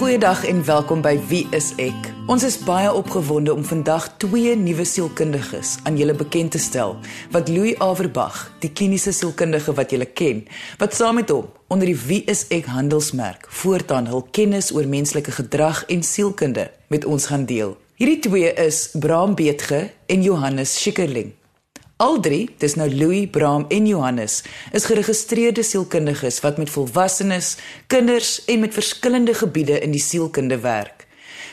Goeiedag en welkom by Wie is ek? Ons is baie opgewonde om vandag twee nuwe sielkundiges aan julle bekend te stel. Wat Louis Averbag, die kliniese sielkundige wat julle ken, wat saam met hom onder die Wie is ek handelsmerk voortaan hul kennis oor menslike gedrag en sielkunde met ons gaan deel. Hierdie twee is Bram Beetge en Johannes Schikkerling. Al drie, dis nou Louis, Bram en Johannes, is geregistreerde sielkundiges wat met volwassenes, kinders en met verskillende gebiede in die sielkunde werk.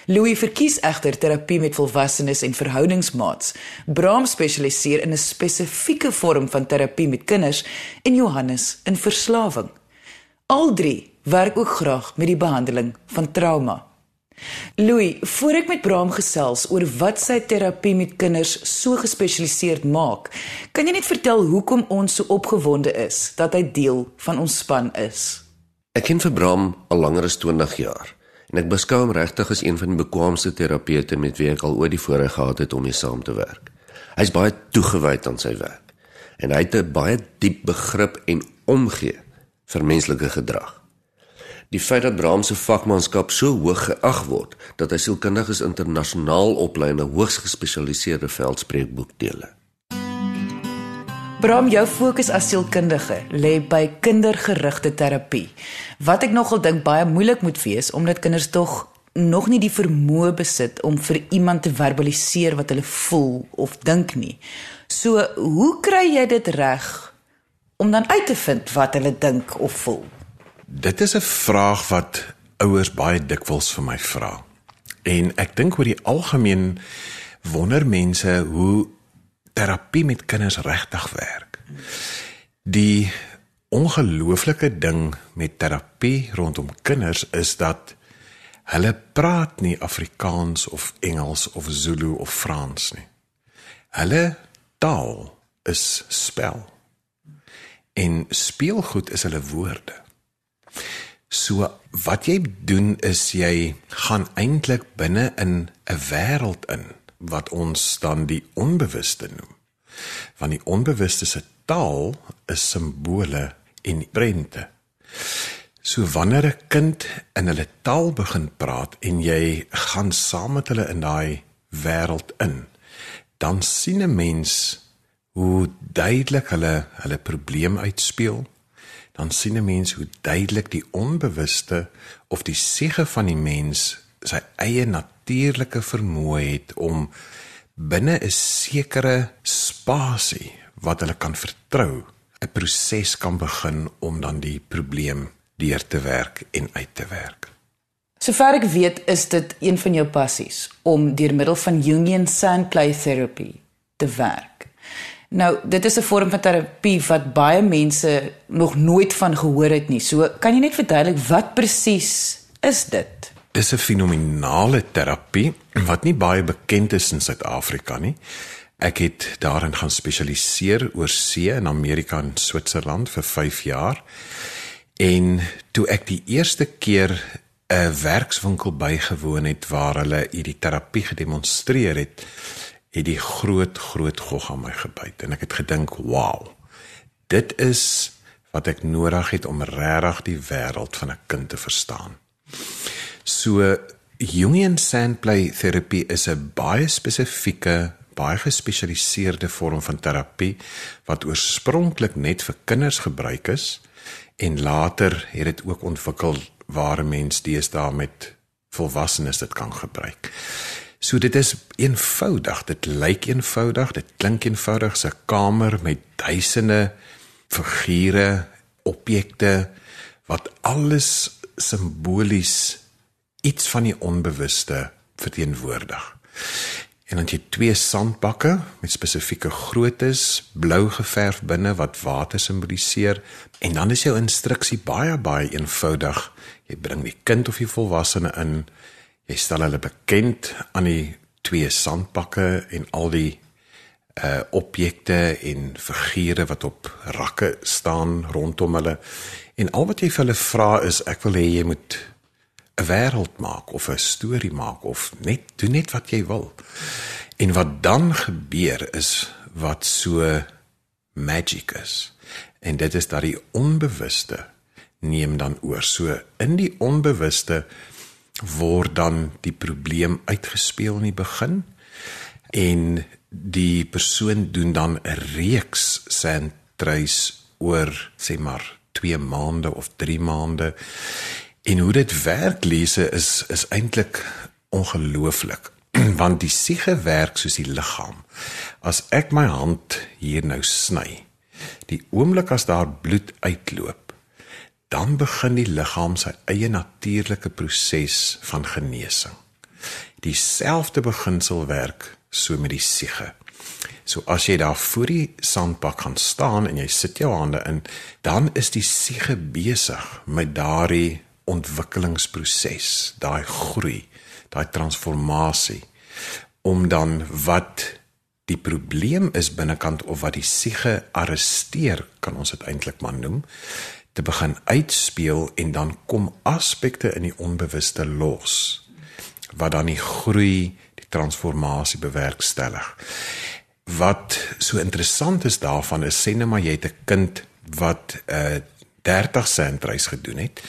Louis verkies egter terapie met volwassenes en verhoudingsmaats. Bram spesialiseer in 'n spesifieke vorm van terapie met kinders en Johannes in verslawing. Al drie werk ook graag met die behandeling van trauma. Louis, voor ek met Bram gesels oor wat sy terapie met kinders so gespesialiseerd maak, kan jy net vertel hoekom ons so opgewonde is dat hy deel van ons span is? Ek ken vir Bram al langer as 20 jaar en ek beskou hom regtig as een van die bekwaamste terapeute met wie ek al ooit die voorreg gehad het om mee saam te werk. Hy's baie toegewyd aan sy werk en hy het 'n baie diep begrip en omgee vir menslike gedrag. Die feit dat Brahms se vakmanskap so hoog geag word dat hy sielkundiges internasionaal oplei in 'n hoogs gespesialiseerde veld spreekboekdele. Bram, jou fokus as sielkundige lê by kindergerigte terapie. Wat ek nogal dink baie moeilik moet wees omdat kinders tog nog nie die vermoë besit om vir iemand te verbaliseer wat hulle voel of dink nie. So, hoe kry jy dit reg om dan uit te vind wat hulle dink of voel? Dit is 'n vraag wat ouers baie dikwels vir my vra. En ek dink oor die algemeen wonder mense hoe terapie met kinders regtig werk. Die ongelooflike ding met terapie rondom kinders is dat hulle praat nie Afrikaans of Engels of Zulu of Frans nie. Hulle taal is spel. En speelgoed is hulle woorde. So wat jy doen is jy gaan eintlik binne in 'n wêreld in wat ons dan die onbewuste noem. Want die onbewuste se taal is simbole en prente. So wanneer 'n kind in hulle taal begin praat en jy gaan saam met hulle in daai wêreld in, dan sien 'n mens hoe duidelik hulle hulle probleem uitspeel dan sien 'n mens hoe duidelik die onbewuste of die siege van die mens sy eie natuurlike vermoë het om binne 'n sekere spasie wat hulle kan vertrou, 'n proses kan begin om dan die probleem deur te werk en uit te werk. Sover ek weet, is dit een van jou passies om deur middel van Jungian sand play therapy te werk. Nou, dit is 'n vorm van terapie wat baie mense nog nooit van gehoor het nie. So, kan jy net verduidelik wat presies is dit? Dis 'n fenominale terapie wat nie baie bekend is in Suid-Afrika nie. Ek het daarin gaan spesialiseer oor see in Amerika en Switserland vir 5 jaar. En toe ek die eerste keer 'n werkswinkel bygewoon het waar hulle hierdie terapie gedemonstreer het, het die groot groot gog aan my gebyt en ek het gedink, "Wow. Dit is wat ek nodig het om regtig die wêreld van 'n kind te verstaan." So Jungian sandplay terapie is 'n baie spesifieke, baie gespesialiseerde vorm van terapie wat oorspronklik net vir kinders gebruik is en later het dit ook ontwikkel waar mense deesdae met volwassenes dit kan gebruik. So dit is eenvoudig, dit lyk eenvoudig, dit klink eenvoudig, 'n kamer met duisende figure, objekte wat alles simbolies iets van die onbewuste verteenwoordig. En dan jy twee sandbakke met spesifieke groottes, blou geverf binne wat water simboliseer en dan is jou instruksie baie baie eenvoudig. Jy bring die kind of die volwassene in Jy stel hulle bekend aan die twee sandpakke en al die uh objekte en figure wat op rakke staan rondom hulle. En al wat jy vir hulle vra is ek wil hê jy moet 'n wêreld maak of 'n storie maak of net doen net wat jy wil. En wat dan gebeur is wat so magic is. En dit is dat die onbewuste neem dan oor. So in die onbewuste word dan die probleem uitgespeel in die begin en die persoon doen dan 'n reeks sentreis oor sê maar 2 maande of 3 maande. En hoe dit werk lese is is eintlik ongelooflik. Want die siege werk soos die liggaam as ek my hand hier nou sny die oomblik as daar bloed uitloop dan begin die liggaam sy eie natuurlike proses van genesing dieselfde beginsel werk so met die siege. So as jy daar voor die sandbak gaan staan en jy sit jou hande in, dan is die siege besig met daardie ontwikkelingsproses, daai groei, daai transformasie om dan wat die probleem is binnekant of wat die siege arresteer, kan ons dit eintlik maar noem, te begin uitspeel en dan kom aspekte in die onbewuste los wat dan die groei transformasie bewerkstellig. Wat so interessant is daarvan is sê net maar jy het 'n kind wat 'n uh, 30 sentreis gedoen het.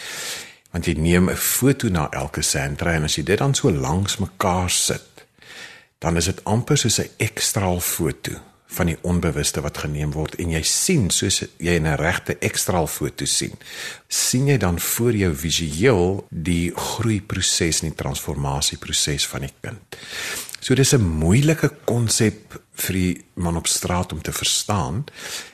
Want jy neem 'n foto na elke sentrei en as jy dit dan so langs mekaar sit, dan is dit amper soos 'n ekstraal foto van die onbewuste wat geneem word. En jy sien soos jy in 'n regte ekstraal foto sien sien jy dan voor jou visueel die groeiproses en die transformasieproses van die kind. So dis 'n moeilike konsep vir die man op straat om te verstaan.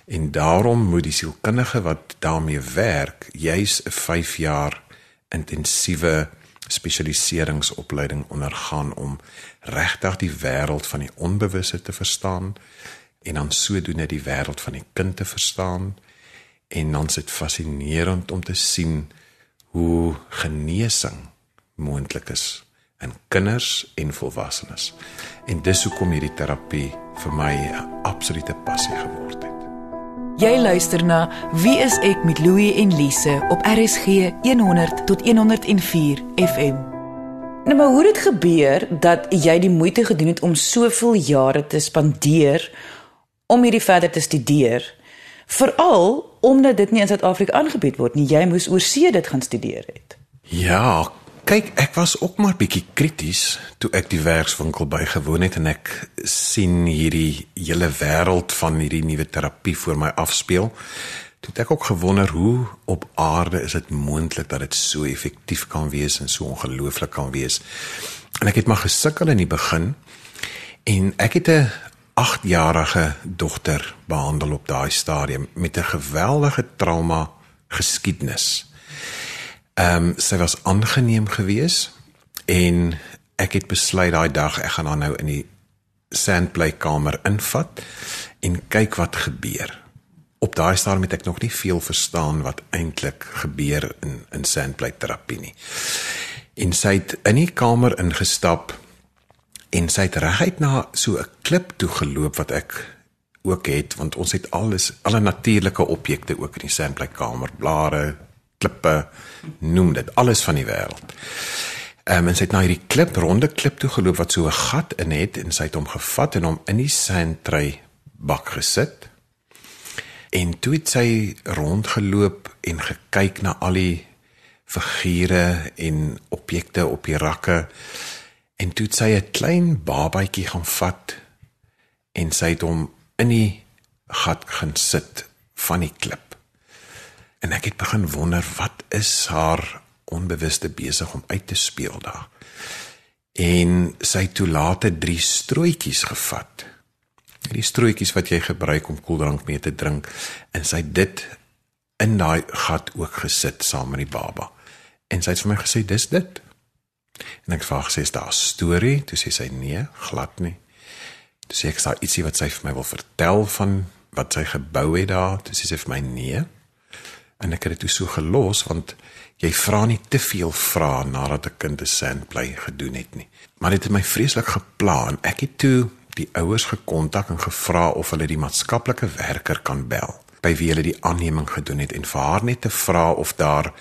En daarom moet die sielkundige wat daarmee werk juis 'n 5 jaar intensiewe spesialiseringsopleiding ondergaan om regtig die wêreld van die onbewuste te verstaan en dan sodoende die wêreld van die kind te verstaan en dan is dit fascinerend om te sien hoe genesing moontlik is in kinders en volwassenes. En dis hoekom hierdie terapie vir my 'n absolute passie geword het. Jy luister na Wie is ek met Louie en Lise op RSG 100 tot 104 FM. Nou maar hoe het dit gebeur dat jy die moeite gedoen het om soveel jare te spandeer om hierdie verder te studeer. Veral omdat dit nie in Suid-Afrika aangebied word nie. Jy moes oorsee dit gaan studeer het. Ja, kyk, ek was ook maar bietjie krities toe ek die werkswinkel bygewoon het en ek sien hierdie hele wêreld van hierdie nuwe terapie voor my afspeel. Toe het ek ook gewonder hoe op aarde is dit moontlik dat dit so effektief kan wees en so ongelooflik kan wees. En ek het maar gesukkel in die begin en ek het 'n 8-jarige dogter behandel op daai stadium met 'n geweldige trauma geskiedenis. Ehm um, sy was aangeneem geweest en ek het besluit daai dag ek gaan haar nou in die sandplaykamer invat en kyk wat gebeur. Op daai stadium het ek nog nie veel verstaan wat eintlik gebeur in in sandplay terapie nie. En sy het in die kamer ingestap en sy het reguit na so 'n klip toe geloop wat ek ook het want ons het alles alle natuurlike objekte ook in die sandplaykamer blare klippe noem dit alles van die wêreld. Ehm um, en sy het na hierdie klip ronde klip toe geloop wat so 'n gat in het en sy het hom gevat en hom in die sandtray bak gesit. En toe het sy rondgeloop en gekyk na al die figure en objekte op die rakke En toe het sy 'n klein babatjie gaan vat en sy het hom in die gat gaan sit van die klip. En ek het begin wonder wat is haar onbewuste besig om uit te speel daar. En sy het toe later drie strooitjies gevat. Die strooitjies wat jy gebruik om koeldrank mee te drink en sy het dit in daai gat ook gesit saam met die baba. En sy het vir my gesê dis dit. En ek vra gesê is daar 'n storie? Toe sê sy nee, glad nie. Toe sê ek sê ietsie wat sy vir my wil vertel van wat sy gebou het daar. Toe sê sy vir my nee. En ek het dit toe so gelos want jy vra nie te veel vrae nadat 'n kind 'n sandplay gedoen het nie. Maar dit het my vreeslik geplan. Ek het toe die ouers gekontak en gevra of hulle die maatskaplike werker kan bel by wie hulle die aanneming gedoen het en vir haar net te vra of daar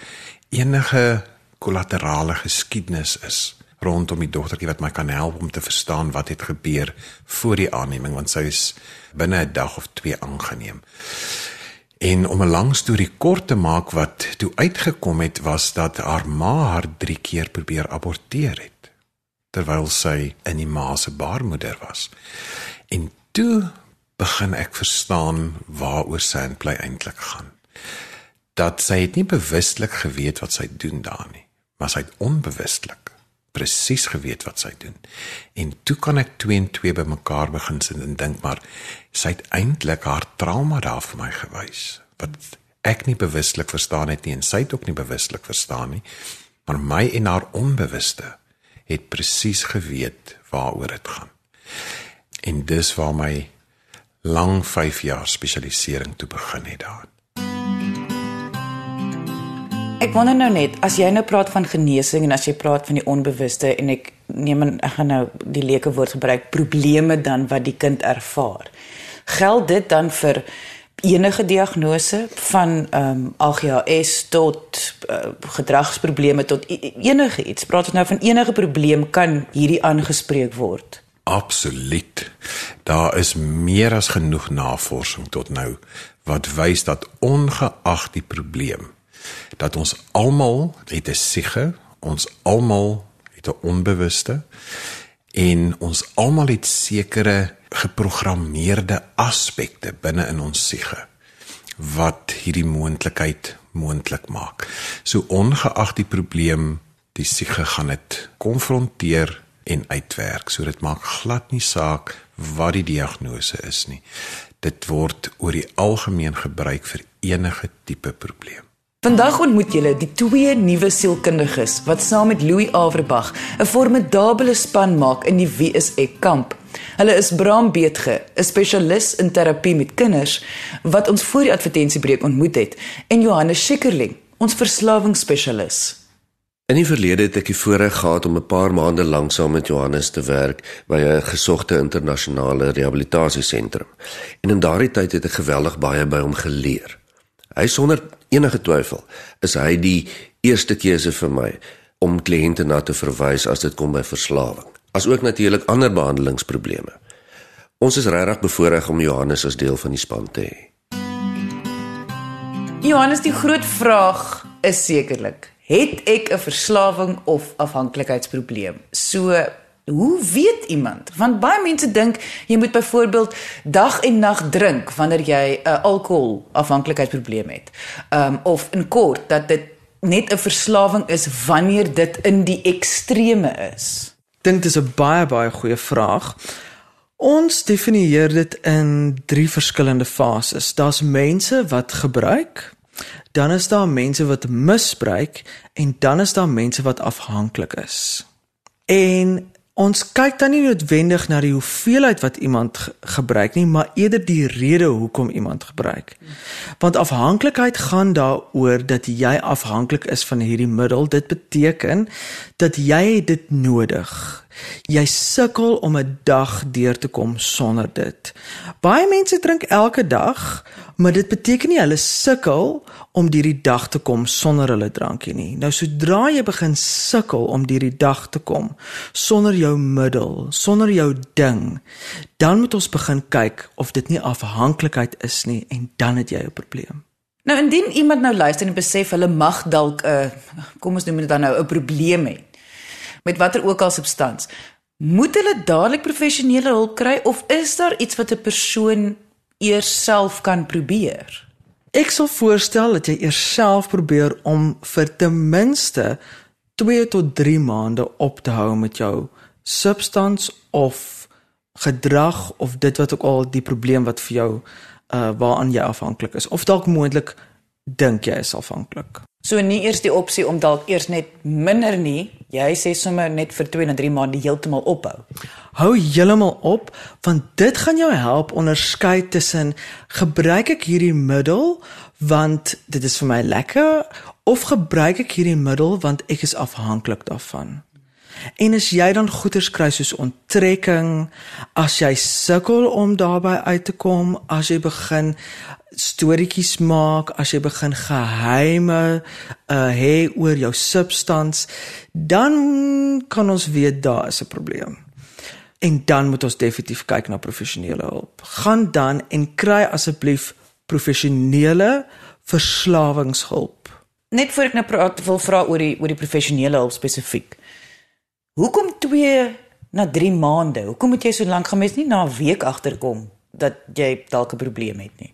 enige kollaterale geskiedenis is rondom die dogtertjie wat my kan help om te verstaan wat het gebeur voor die aanneming want sy is binne 'n dag of twee aangeneem. En om 'n lang storie kort te maak wat toe uitgekom het was dat haar ma haar 3 keer probeer aborteer het terwyl sy in die ma se baarmoeder was. En toe begin ek verstaan waaroor Sandplay eintlik gaan. Dat sy het nie bewuslik geweet wat sy doen daar nie, maar sy het onbewuslik presies geweet wat sy doen. En toe kan ek 2 en 2 bymekaar begin sit en dink maar sy het eintlik haar trauma daar vir my gewys wat ek nie bewuslik verstaan het nie en sy het ook nie bewuslik verstaan nie. Maar my en haar onbewuste het presies geweet waaroor dit gaan. En dis waar my lang 5 jaar spesialisering toe begin het daar. Ek wonder nou net, as jy nou praat van genesing en as jy praat van die onbewuste en ek neem en ek gaan nou die leuke woord gebruik, probleme dan wat die kind ervaar. Geld dit dan vir enige diagnose van ehm um, AGHS tot uh, gedragsprobleme tot enige iets. Praat ons nou van enige probleem kan hierdie aangespreek word. Absoluut. Daar is meer as genoeg navorsing tot nou wat wys dat ongeag die probleem dat ons almal het 'n siege, ons almal het 'n onbewuste en ons almal het sekere geprogrammeerde aspekte binne in ons siege wat hierdie moontlikheid moontlik maak. So ongeag die probleem, die siege gaan dit konfronteer en uitwerk. So dit maak glad nie saak wat die diagnose is nie. Dit word oor die algemeen gebruik vir enige tipe probleem. Vandag ontmoet julle die twee nuwe sielkundiges wat saam met Louis Averbag 'n formidabele span maak in die WSE kamp. Hulle is Bram Beetge, 'n spesialis in terapie met kinders wat ons voor die advertensiebreek ontmoet het, en Johannes Schikkerling, ons verslawingsspesialis. In die verlede het ek die voorreg gehad om 'n paar maande lank saam met Johannes te werk by 'n gesogte internasionale rehabilitasiesentrum. En in daardie tyd het ek geweldig baie by hom geleer. Hy sonder enige twyfel is hy die eerste keuse vir my om kliënte na te verwys as dit kom by verslawing. As ook natuurlik ander behandelingsprobleme. Ons is regtig bevoorreg om Johannes as deel van die span te hê. Johannes, die groot vraag is sekerlik: het ek 'n verslawing of afhanklikheidsprobleem? So Hoe weet iemand? Want baie mense dink jy moet byvoorbeeld dag en nag drink wanneer jy 'n uh, alkohol afhanklikheidsprobleem het. Um of in kort dat dit net 'n verslawing is wanneer dit in die extreme is. Dink dis 'n baie baie goeie vraag. Ons definieer dit in drie verskillende fases. Daar's mense wat gebruik, dan is daar mense wat misbruik en dan is daar mense wat afhanklik is. En Ons kyk dan nie noodwendig na die hoeveelheid wat iemand ge gebruik nie, maar eerder die rede hoekom iemand gebruik. Want afhanklikheid gaan daaroor dat jy afhanklik is van hierdie middel. Dit beteken dat jy dit nodig. Jy sukkel om 'n dag deur te kom sonder dit. Baie mense drink elke dag, maar dit beteken nie hulle sukkel om hierdie dag te kom sonder hulle drankie nie. Nou sodra jy begin sukkel om hierdie dag te kom sonder jou middel, sonder jou ding, dan moet ons begin kyk of dit nie afhanklikheid is nie en dan het jy 'n probleem. Nou indien iemand nou luister en besef hulle mag dalk 'n uh, kom ons noem dit dan nou 'n probleem hê met watter ook al substans, moet hulle dadelik professionele hulp kry of is daar iets wat 'n persoon eers self kan probeer? Ek sou voorstel dat jy eers self probeer om vir ten minste 2 tot 3 maande op te hou met jou substans of gedrag of dit wat ook al die probleem wat vir jou uh waaraan jy afhanklik is of dalk moontlik dink jy is afhanklik. So nie eers die opsie om dalk eers net minder nie. Jy sê sommer net vir 2 na 3 maande heeltemal ophou. Hou heeltemal op want dit gaan jou help onderskei tussen gebruik ek hierdie middel want dit is vir my lekker of gebruik ek hierdie middel want ek is afhanklik daarvan. En as jy dan goeters kry soos onttrekking, as jy sukkel om daarby uit te kom, as jy begin storieetjies maak, as jy begin geheime uh hê oor jou substans, dan kan ons weet daar is 'n probleem. En dan moet ons definitief kyk na professionele hulp. Gaan dan en kry asseblief professionele verslawingshulp. Net voor ek nou praat, wil vra oor die oor die professionele hulp spesifiek. Hoekom 2 na 3 maande? Hoekom moet jy so lank gaan mens nie na 'n week agterkom dat jy dalk 'n probleem het nie?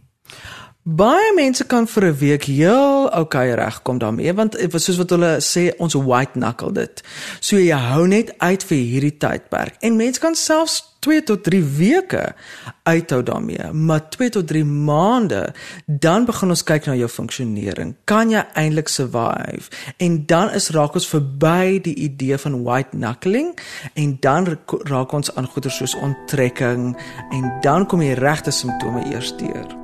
Baie mense kan vir 'n week heel okay regkom daarmee want soos wat hulle sê ons white knuckle dit. So jy hou net uit vir hierdie tydperk en mense kan selfs 2 tot 3 weke uithou daarmee, maar 2 tot 3 maande dan begin ons kyk na jou funksionering. Kan jy eintlik survive? En dan is raak ons verby die idee van white knuckling en dan raak ons aan goeie soos onttrekking en dan kom die regte simptome eers deur.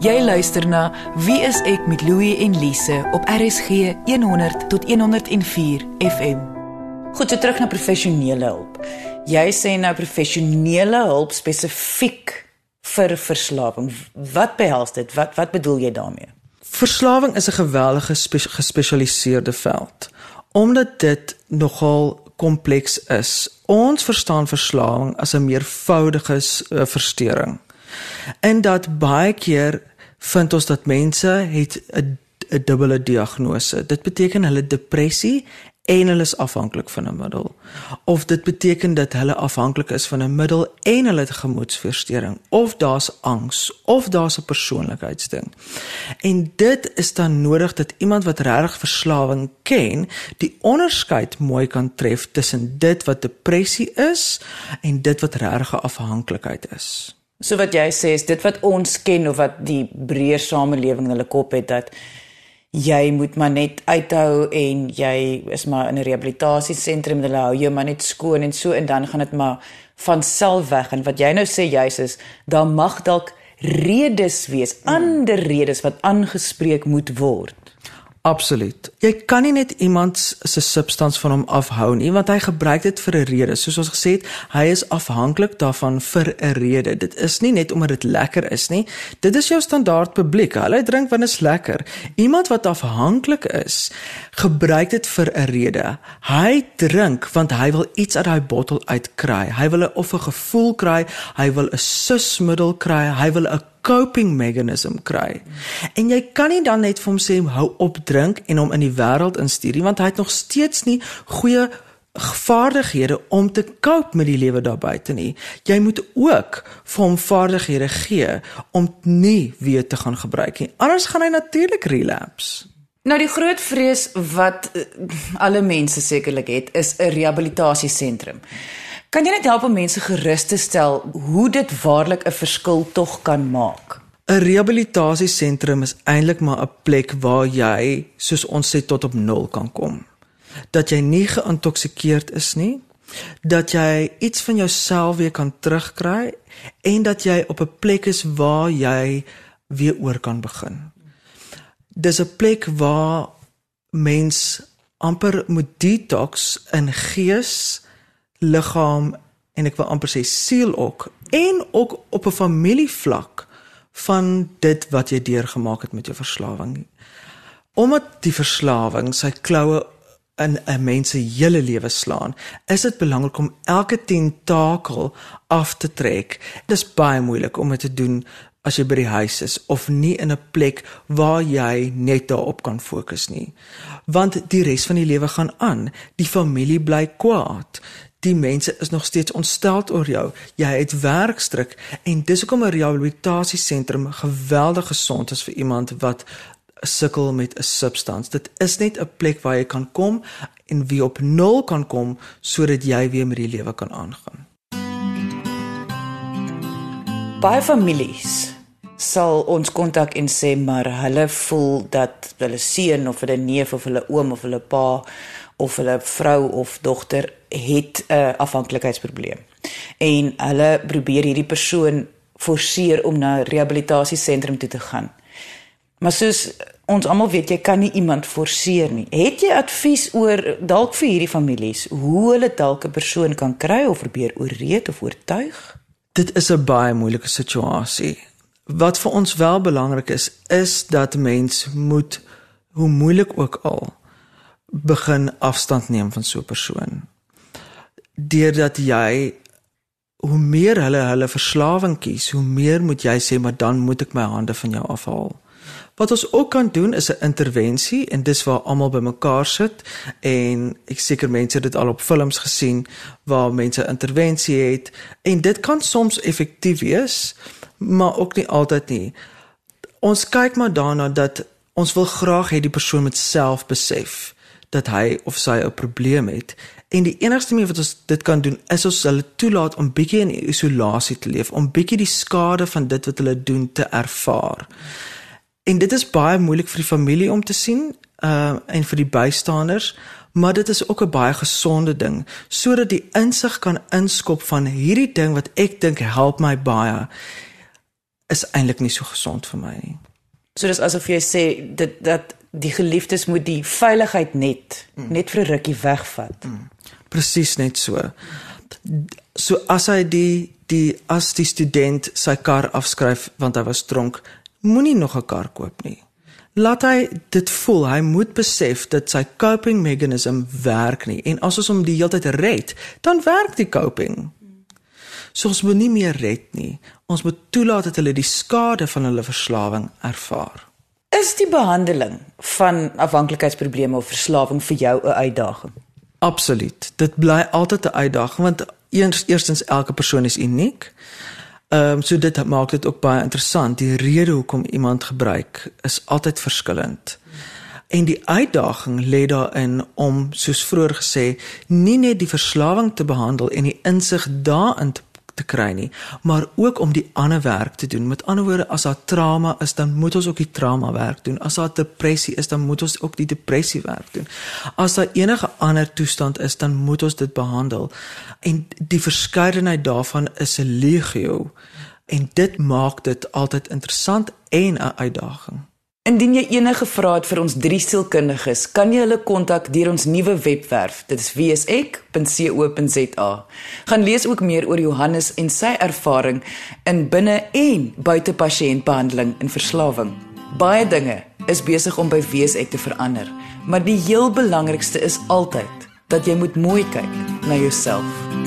Jy luister na Wie is ek met Louie en Lise op RSG 100 tot 104 FM. Goed, so terug na professionele hulp. Jy sê nou professionele hulp spesifiek vir verslawing. Wat behels dit? Wat wat bedoel jy daarmee? Verslawing is 'n geweldige spe gespesialiseerde veld omdat dit nogal kompleks is. Ons verstaan verslawing as 'n meervoudige uh, verstoring. En dat baie keer vind ons dat mense het 'n 'n dubbele diagnose. Dit beteken hulle depressie en hulle is afhanklik van 'n middel. Of dit beteken dat hulle afhanklik is van 'n middel en hulle het gemoedstoornis of daar's angs of daar's 'n persoonlikheidsding. En dit is dan nodig dat iemand wat regtig verslawing ken, die onderskeid mooi kan tref tussen dit wat depressie is en dit wat regtig afhanklikheid is. So wat jy sê is dit wat ons ken of wat die breër samelewing hulle kop het dat jy moet maar net uithou en jy is maar in 'n rehabilitasiesentrum hulle hou jou maar net skoon en so en dan gaan dit maar van self weg. En wat jy nou sê juis is daar mag dalk redes wees ander redes wat aangespreek moet word Absoluut. Jy kan nie net iemand se substans van hom afhou nie, want hy gebruik dit vir 'n rede. Soos ons gesê het, hy is afhanklik daarvan vir 'n rede. Dit is nie net omdat dit lekker is nie. Dit is jou standaard publiek. Hulle drink want dit is lekker. Iemand wat afhanklik is, gebruik dit vir 'n rede. Hy drink want hy wil iets uit daai bottel uitkry. Hy wil 'n of 'n gevoel kry, hy wil 'n susmiddel kry, hy wil 'n coping mechanism kry. En jy kan nie dan net vir hom sê hou op drink en hom in die wêreld instuur nie want hy het nog steeds nie goeie vaardighede om te cope met die lewe daar buite nie. Jy moet ook vir hom vaardighede gee om nie weer te gaan gebruik nie. Anders gaan hy natuurlik relapse. Nou die groot vrees wat uh, alle mense sekerlik het is 'n rehabilitasiesentrum. Kan jy net help om mense gerus te stel hoe dit waarlik 'n verskil tog kan maak? 'n Rehabilitasiesentrum is eintlik maar 'n plek waar jy, soos ons sê, tot op nul kan kom. Dat jy nie geïntoksikeerd is nie, dat jy iets van jouself weer kan terugkry en dat jy op 'n plek is waar jy weer oor kan begin. Dis 'n plek waar mens amper moet detox in gees liggaam en ek wil amper sê siel ook en ook op 'n familievlak van dit wat jy deurgemaak het met jou verslawing. Omdat die verslawing sy kloue in 'n mens se hele lewe slaan, is dit belangrik om elke tentakel af te trek. Dit is baie moeilik om dit te doen as jy by die huis is of nie in 'n plek waar jy net daarop kan fokus nie. Want die res van die lewe gaan aan. Die familie bly kwaad die mense is nog steeds ontstel oor jou. Jy het werkstryk en dis hoekom 'n rehabilitasiesentrum geweldig gesond is vir iemand wat sukkel met 'n substans. Dit is net 'n plek waar jy kan kom en wie op nul kan kom sodat jy weer met die lewe kan aangaan. Baie families sal ons kontak en sê maar hulle voel dat hulle seun of hulle neef of hulle oom of hulle pa of hulle vrou of dogter het 'n afhanklikheidsprobleem. En hulle probeer hierdie persoon forceer om na 'n rehabilitasiesentrum toe te gaan. Maar soos ons almal weet, jy kan nie iemand forceer nie. Het jy advies oor dalk vir hierdie families hoe hulle dalk 'n persoon kan kry of probeer ooreed of oortuig? Dit is 'n baie moeilike situasie. Wat vir ons wel belangrik is, is dat mens moet hoe moeilik ook al begin afstand neem van so 'n persoon. Deurdat jy hoe meer hulle hulle verslawing kies, hoe meer moet jy sê maar dan moet ek my hande van jou afhaal. Wat ons ook kan doen is 'n intervensie en dis waar almal bymekaar sit en ek seker mense het dit al op films gesien waar mense intervensie het en dit kan soms effektief wees, maar ook nie altyd nie. Ons kyk maar daarna dat ons wil graag hê die persoon moet self besef dat hy of sy 'n probleem het en die enigste manier wat ons dit kan doen is ons hulle toelaat om bietjie in isolasie te leef, om bietjie die skade van dit wat hulle doen te ervaar. En dit is baie moeilik vir die familie om te sien, uh en vir die bystanders, maar dit is ook 'n baie gesonde ding sodat die insig kan inskop van hierdie ding wat ek dink help my baie is eintlik nie so gesond vir my nie. So dis asof jy sê dit dat die geliefdes moet die veiligheid net mm. net vir 'n rukkie wegvat. Mm. Presies net so. So as hy die die as die student sy kar afskryf want hy was dronk, moenie nog 'n kar koop nie. Laat hy dit voel, hy moet besef dat sy coping mechanism werk nie en as ons hom die hele tyd red, dan werk die coping. So ons moet nie meer red nie. Ons moet toelaat dat hulle die skade van hulle verslawing ervaar. Is die behandeling van afhanklikheidsprobleme of verslawing vir jou 'n uitdaging? Absoluut. Dit bly altyd 'n uitdaging want eers eerstens elke persoon is uniek. Ehm um, so dit maak dit ook baie interessant. Die rede hoekom iemand gebruik is altyd verskillend. En die uitdaging lê daarin om soos vroeër gesê, nie net die verslawing te behandel en die insig daarin te te kry nie, maar ook om die ander werk te doen. Met ander woorde, as daar trauma is, dan moet ons ook die trauma werk doen. As daar depressie is, dan moet ons ook die depressie werk doen. As daar enige ander toestand is, dan moet ons dit behandel. En die verskeidenheid daarvan is 'n legio en dit maak dit altyd interessant en 'n uitdaging. Indien jy enige vrae het vir ons drie sielkundiges, kan jy hulle kontak deur ons nuwe webwerf. Dit is wsek.co.za. Gaan lees ook meer oor Johannes en sy ervaring in binne en buite pasiëntbehandeling en verslawing. Baie dinge is besig om by wsek te verander, maar die heel belangrikste is altyd dat jy moet mooi kyk na jouself.